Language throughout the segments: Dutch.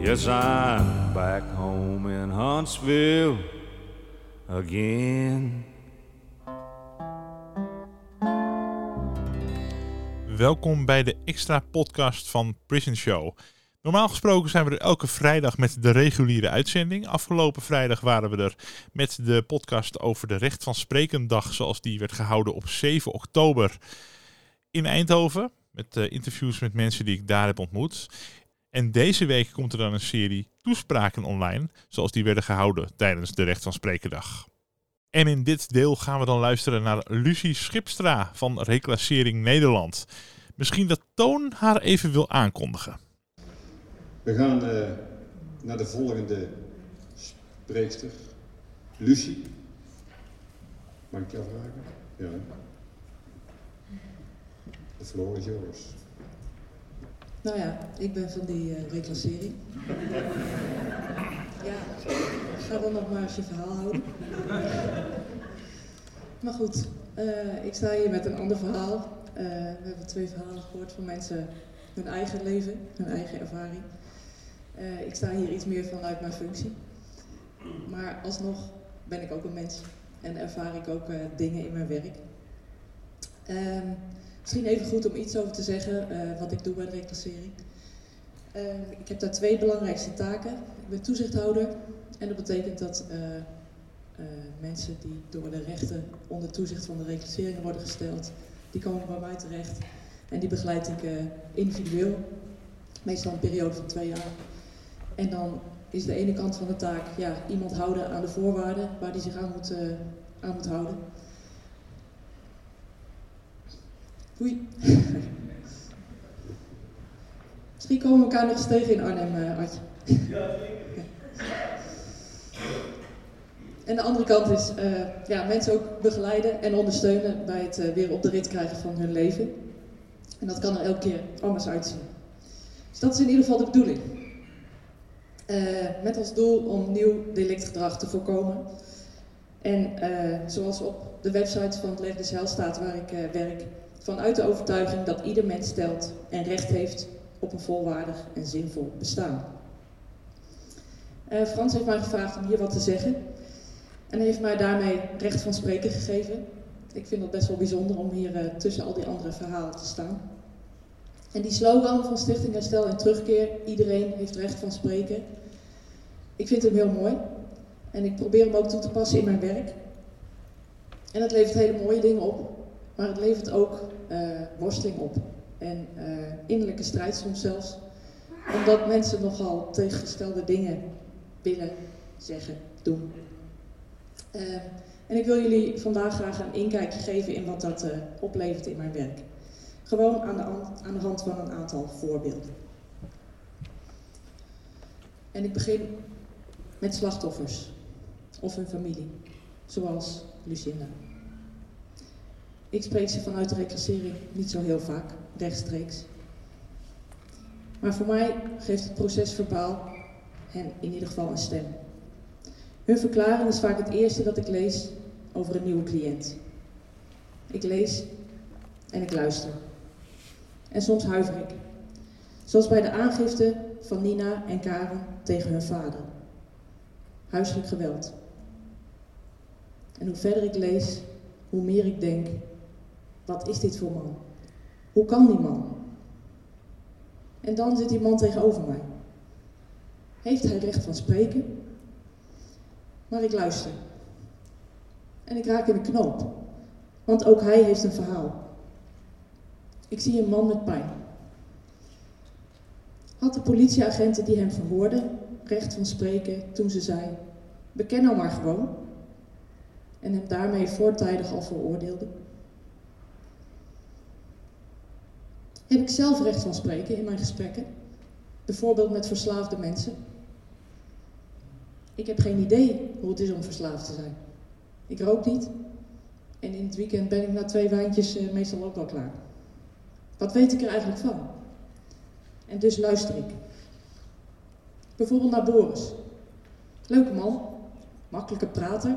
Yes, I'm back home in Huntsville again. Welkom bij de extra podcast van Prison Show. Normaal gesproken zijn we er elke vrijdag met de reguliere uitzending. Afgelopen vrijdag waren we er met de podcast over de Recht van Sprekendag, zoals die werd gehouden op 7 oktober in Eindhoven. Met uh, interviews met mensen die ik daar heb ontmoet. En deze week komt er dan een serie toespraken online, zoals die werden gehouden tijdens de Recht van Sprekendag. En in dit deel gaan we dan luisteren naar Lucie Schipstra van Reclassering Nederland. Misschien dat Toon haar even wil aankondigen. We gaan uh, naar de volgende spreekster, Lucie. Mag ik jou vragen? Ja. De floor is yours. Nou ja, ik ben van die uh, reclassering. ja, ga dan nog maar eens je verhaal houden. maar goed, uh, ik sta hier met een ander verhaal. Uh, we hebben twee verhalen gehoord van mensen, hun eigen leven, hun eigen ervaring. ik sta hier iets meer vanuit mijn functie. Maar alsnog ben ik ook een mens en ervaar ik ook dingen in mijn werk. Ehm, Misschien even goed om iets over te zeggen uh, wat ik doe bij de reclassering. Uh, ik heb daar twee belangrijkste taken. Ik ben toezichthouder en dat betekent dat uh, mensen die door de rechten onder toezicht van de reclasseringen worden gesteld, die komen bij mij terecht en die begeleid ik individueel, meestal een periode van twee jaar. En dan is de ene kant van de taak ja, iemand houden aan de voorwaarden waar die zich aan moet, aan moet houden. Oei. Misschien komen we elkaar nog eens tegen in Arnhem, uh, Adje. Ja. En de andere kant is uh, ja, mensen ook begeleiden en ondersteunen bij het uh, weer op de rit krijgen van hun leven. En dat kan er elke keer anders uitzien. Dus dat is in ieder geval de bedoeling. met als doel om nieuw delictgedrag te voorkomen. En zoals op de website van het Leven des staat waar ik werk, vanuit de overtuiging dat ieder mens stelt en recht heeft op een volwaardig en zinvol bestaan. Uh, Frans heeft mij gevraagd om hier wat te zeggen en heeft mij daarmee recht van spreken gegeven. Ik vind het best wel bijzonder om hier uh, tussen al die andere verhalen te staan. En die slogan van Stichting Herstel en Terugkeer, iedereen heeft recht van spreken, ik vind hem heel mooi. En ik probeer hem ook toe te passen in mijn werk. En het levert hele mooie dingen op. Maar het levert ook uh, worsteling op. En uh, innerlijke strijd soms zelfs. Omdat mensen nogal tegengestelde dingen willen zeggen, doen. Uh, en ik wil jullie vandaag graag een inkijkje geven in wat dat oplevert in mijn werk. Gewoon aan de, aan de hand van een aantal voorbeelden. En ik begin met slachtoffers of hun familie, zoals Lucinda. Ik spreek ze vanuit de reclassering niet zo heel vaak, rechtstreeks. Maar voor mij geeft het proces verbaal hen in ieder geval een stem. Hun verklaring is vaak het eerste dat ik lees over een nieuwe cliënt. Ik lees en ik luister. En soms huiver ik. Zoals bij de aangifte van Nina en Karen tegen hun vader. Huiselijk geweld. En hoe verder ik lees, hoe meer ik denk, wat is dit voor man? Hoe kan die man? En dan zit die man tegenover mij. Heeft hij recht van spreken? Maar ik luister. En ik raak in de knoop. Want ook hij heeft een verhaal. Ik zie een man met pijn. Had de politieagenten die hem verhoorden recht van spreken toen ze zei: Beken nou maar gewoon. En hem daarmee voortijdig al veroordeelden? Heb ik zelf recht van spreken in mijn gesprekken. Bijvoorbeeld met verslaafde mensen. Ik heb geen idee hoe het is om verslaafd te zijn. Ik rook niet. En in het weekend ben ik na twee wijntjes uh, meestal ook wel klaar. Wat weet ik er eigenlijk van? En dus luister ik. Bijvoorbeeld naar Boris. Leuke man, makkelijke prater,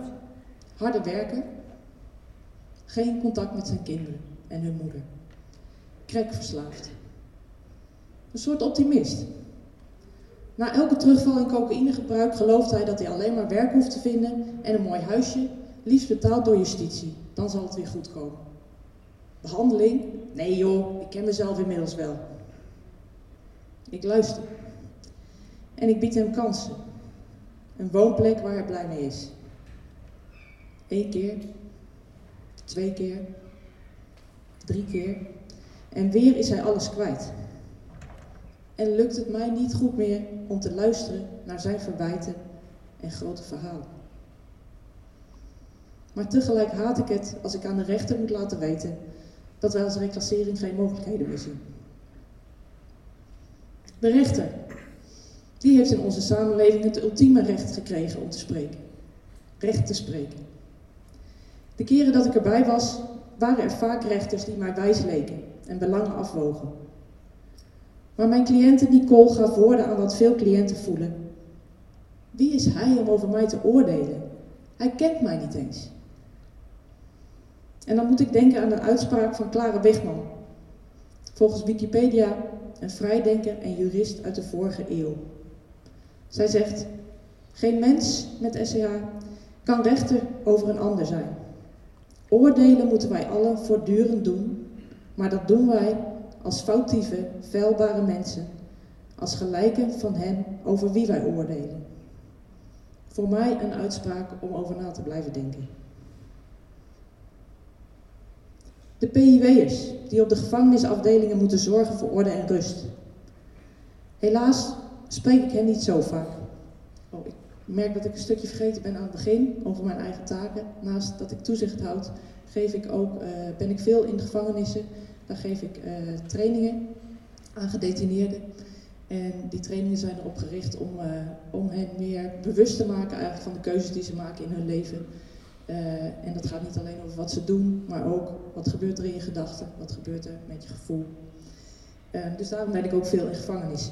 harde werker. Geen contact met zijn kinderen en hun moeder crack verslaafd. Een soort optimist. Na elke terugval in cocaïnegebruik gelooft hij dat hij alleen maar werk hoeft te vinden en een mooi huisje, liefst betaald door justitie. Dan zal het weer goed komen. Behandeling? Nee joh, ik ken mezelf inmiddels wel. Ik luister. En ik bied hem kansen. Een woonplek waar hij blij mee is. Eén keer, twee keer, drie keer. En weer is hij alles kwijt. En lukt het mij niet goed meer om te luisteren naar zijn verwijten en grote verhalen. Maar tegelijk haat ik het als ik aan de rechter moet laten weten dat wij als reclassering geen mogelijkheden meer zien. De rechter, die heeft in onze samenleving het ultieme recht gekregen om te spreken. Recht te spreken. De keren dat ik erbij was, waren er vaak rechters die mij wijs leken en belangen afwogen. Maar mijn cliënte Nicole gaf woorden aan wat veel cliënten voelen. Wie is hij om over mij te oordelen? Hij kent mij niet eens. En dan moet ik denken aan een uitspraak van Clara Wegman. Volgens Wikipedia een vrijdenker en jurist uit de vorige eeuw. Zij zegt: Geen mens met SCH kan rechter over een ander zijn. Oordelen moeten wij allen voortdurend doen, maar dat doen wij als foutieve, vuilbare mensen, als gelijken van hen over wie wij oordelen. Voor mij een uitspraak om over na te blijven denken. De PIW'ers, die op de gevangenisafdelingen moeten zorgen voor orde en rust. Helaas spreek ik hen niet zo vaak. Oh, ik merk dat ik een stukje vergeten ben aan het begin over mijn eigen taken. Naast dat ik toezicht houd, geef ik ook, uh, ben ik veel in gevangenissen. Daar geef ik uh, trainingen aan gedetineerden. En die trainingen zijn erop gericht om, uh, om hen meer bewust te maken eigenlijk van de keuzes die ze maken in hun leven. En dat gaat niet alleen over wat ze doen, maar ook wat gebeurt er in je gedachten, wat gebeurt er met je gevoel. Uh, dus daarom ben ik ook veel in gevangenis.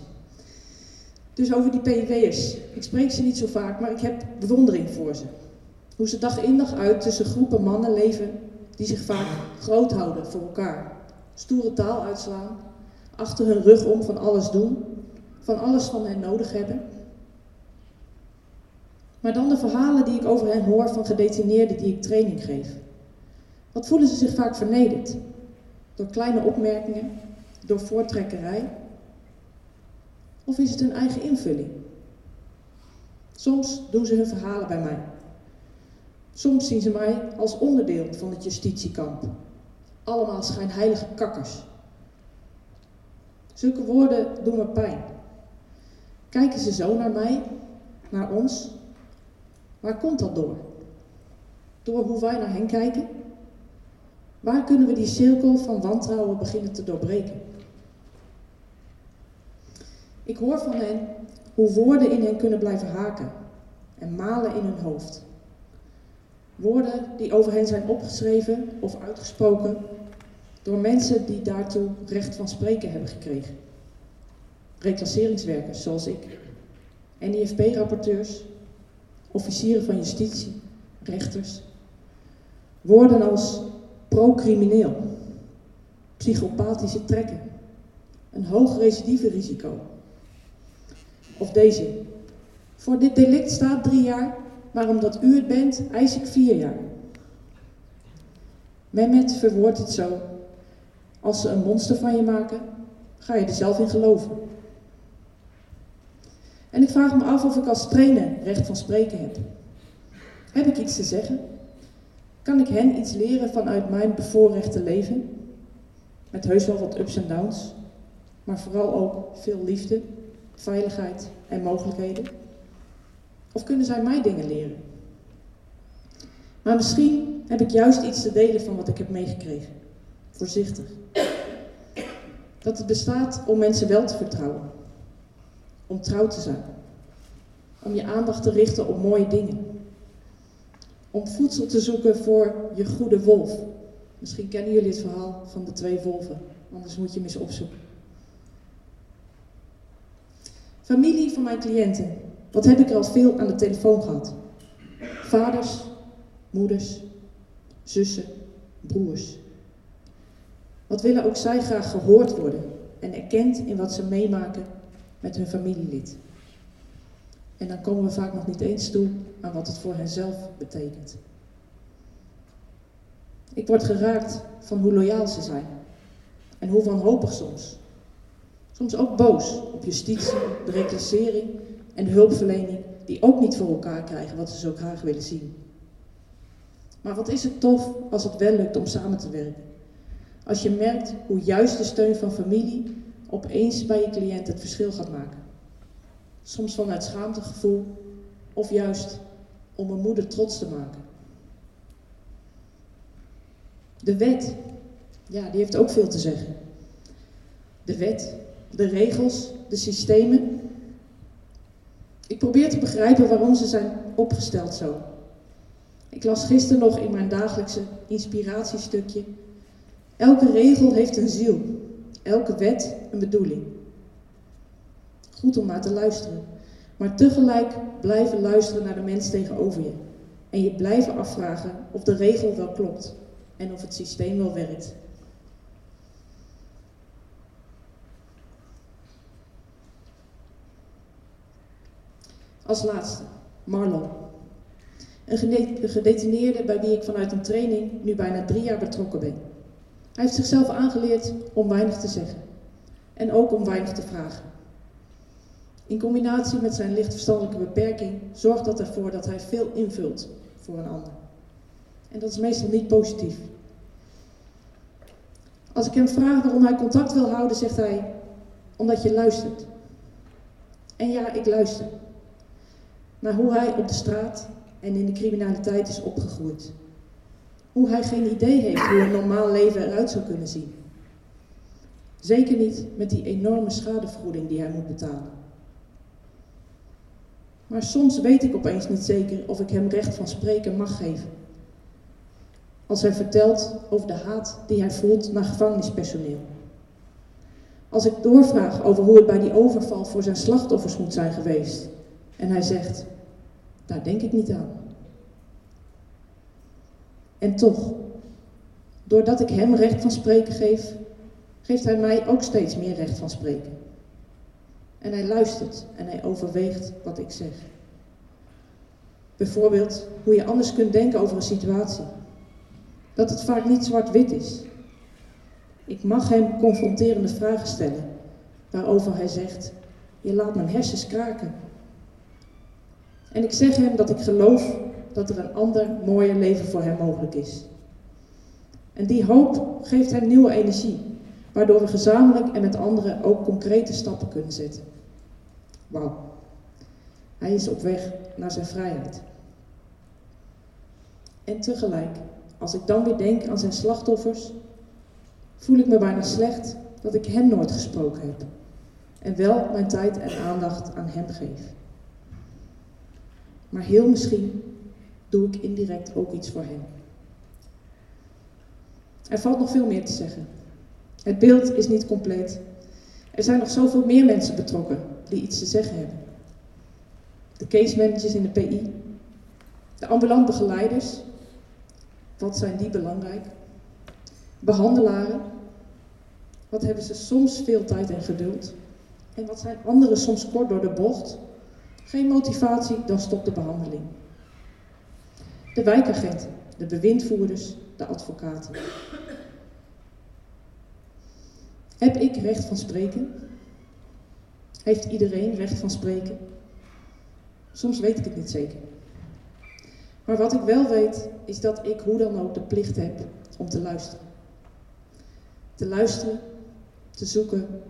Dus over die PIW'ers. Ik spreek ze niet zo vaak, maar ik heb bewondering voor ze. Hoe ze dag in dag uit tussen groepen mannen leven die zich vaak groot houden voor elkaar. Stoere taal uitslaan, achter hun rug om van alles doen, van alles van hen nodig hebben maar dan de verhalen die ik over hen hoor van gedetineerden die ik training geef. Wat voelen ze zich vaak vernederd? Door kleine opmerkingen, door voortrekkerij? Of is het hun eigen invulling? Soms doen ze hun verhalen bij mij. Soms zien ze mij als onderdeel van het justitiekamp. Allemaal schijnheilige kakkers. Zulke woorden doen me pijn. Kijken ze zo naar mij, naar ons, Waar komt dat door? Door hoe wij naar hen kijken? Waar kunnen we die cirkel van wantrouwen beginnen te doorbreken? Ik hoor van hen hoe woorden in hen kunnen blijven haken en malen in hun hoofd. Woorden die over hen zijn opgeschreven of uitgesproken door mensen die daartoe recht van spreken hebben gekregen. Reclasseringswerkers zoals ik, NIFP-rapporteurs, officieren van justitie, rechters. Woorden als pro-crimineel, psychopathische trekken, een hoog recidive-risico. Of deze. Voor dit delict staat drie jaar, maar omdat u het bent, eis ik vier jaar. Mehmet verwoordt het zo. Als ze een monster van je maken, ga je er zelf in geloven. En ik vraag me af of ik als trainer recht van spreken heb. Heb ik iets te zeggen? Kan ik hen iets leren vanuit mijn bevoorrechte leven? Met heus wel wat ups en downs, maar vooral ook veel liefde, veiligheid en mogelijkheden. Of kunnen zij mij dingen leren? Maar misschien heb ik juist iets te delen van wat ik heb meegekregen. Voorzichtig. Dat het bestaat om mensen wel te vertrouwen om trouw te zijn. Om je aandacht te richten op mooie dingen. Om voedsel te zoeken voor je goede wolf. Misschien kennen jullie het verhaal van de twee wolven, anders moet je hem eens opzoeken. Familie van mijn cliënten. Wat heb ik er al veel aan de telefoon gehad? Vaders, moeders, zussen, broers. Wat willen ook zij graag gehoord worden en erkend in wat ze meemaken met hun familielid. En dan komen we vaak nog niet eens toe aan wat het voor henzelf betekent. Ik word geraakt van hoe loyaal ze zijn. En hoe wanhopig soms. Soms ook boos op justitie, de reclassering en hulpverlening die ook niet voor elkaar krijgen wat ze zo graag willen zien. Maar wat is het tof als het wel lukt om samen te werken? Als je merkt hoe juist de steun van familie opeens bij je cliënt het verschil gaat maken. Soms vanuit schaamtegevoel of juist om een moeder trots te maken. De wet, ja, die heeft ook veel te zeggen. De wet, de regels, de systemen. Ik probeer te begrijpen waarom ze zijn opgesteld zo. Ik las gisteren nog in mijn dagelijkse inspiratiestukje. Elke regel heeft een ziel, elke wet een bedoeling. Goed om naar te luisteren, maar tegelijk blijven luisteren naar de mens tegenover je. En je blijven afvragen of de regel wel klopt en of het systeem wel werkt. Als laatste, Marlon. Een gedetineerde bij wie ik vanuit een training nu bijna drie jaar betrokken ben. Hij heeft zichzelf aangeleerd om weinig te zeggen. En ook om weinig te vragen. In combinatie met zijn lichtverstandelijke beperking zorgt dat ervoor dat hij veel invult voor een ander. En dat is meestal niet positief. Als ik hem vraag waarom hij contact wil houden, zegt hij: Omdat je luistert. En ja, ik luister. Naar hoe hij op de straat en in de criminaliteit is opgegroeid. Hoe hij geen idee heeft hoe een normaal leven eruit zou kunnen zien. Zeker niet met die enorme schadevergoeding die hij moet betalen. Maar soms weet ik opeens niet zeker of ik hem recht van spreken mag geven. Als hij vertelt over de haat die hij voelt naar gevangenispersoneel. Als ik doorvraag over hoe het bij die overval voor zijn slachtoffers moet zijn geweest. En hij zegt, daar denk ik niet aan. En toch, doordat ik hem recht van spreken geef, geeft hij mij ook steeds meer recht van spreken. En hij luistert en hij overweegt wat ik zeg. Bijvoorbeeld hoe je anders kunt denken over een situatie. Dat het vaak niet zwart-wit is. Ik mag hem confronterende vragen stellen, waarover hij zegt: Je laat mijn hersens kraken. En ik zeg hem dat ik geloof dat er een ander, mooier leven voor hem mogelijk is. En die hoop geeft hem nieuwe energie, waardoor we gezamenlijk en met anderen ook concrete stappen kunnen zetten. Wauw. Hij is op weg naar zijn vrijheid. En tegelijk, als ik dan weer denk aan zijn slachtoffers, voel ik me bijna slecht dat ik hem nooit gesproken heb. En wel mijn tijd en aandacht aan hem geef. Maar heel misschien doe ik indirect ook iets voor hem. Er valt nog veel meer te zeggen. Het beeld is niet compleet. Er zijn nog zoveel meer mensen betrokken die iets te zeggen hebben. De case managers in de PI, de ambulant begeleiders, wat zijn die belangrijk? Behandelaren, wat hebben ze soms veel tijd en geduld? En wat zijn anderen soms kort door de bocht? Geen motivatie, dan stopt de behandeling. De wijkagenten, de bewindvoerders, de advocaten. Heb ik recht van spreken? Heeft iedereen recht van spreken? Soms weet ik het niet zeker. Maar wat ik wel weet, is dat ik hoe dan ook de plicht heb om te luisteren. Te luisteren, te zoeken,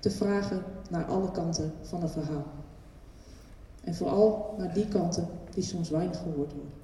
te vragen naar alle kanten van een verhaal. En vooral naar die kanten die soms weinig gehoord worden.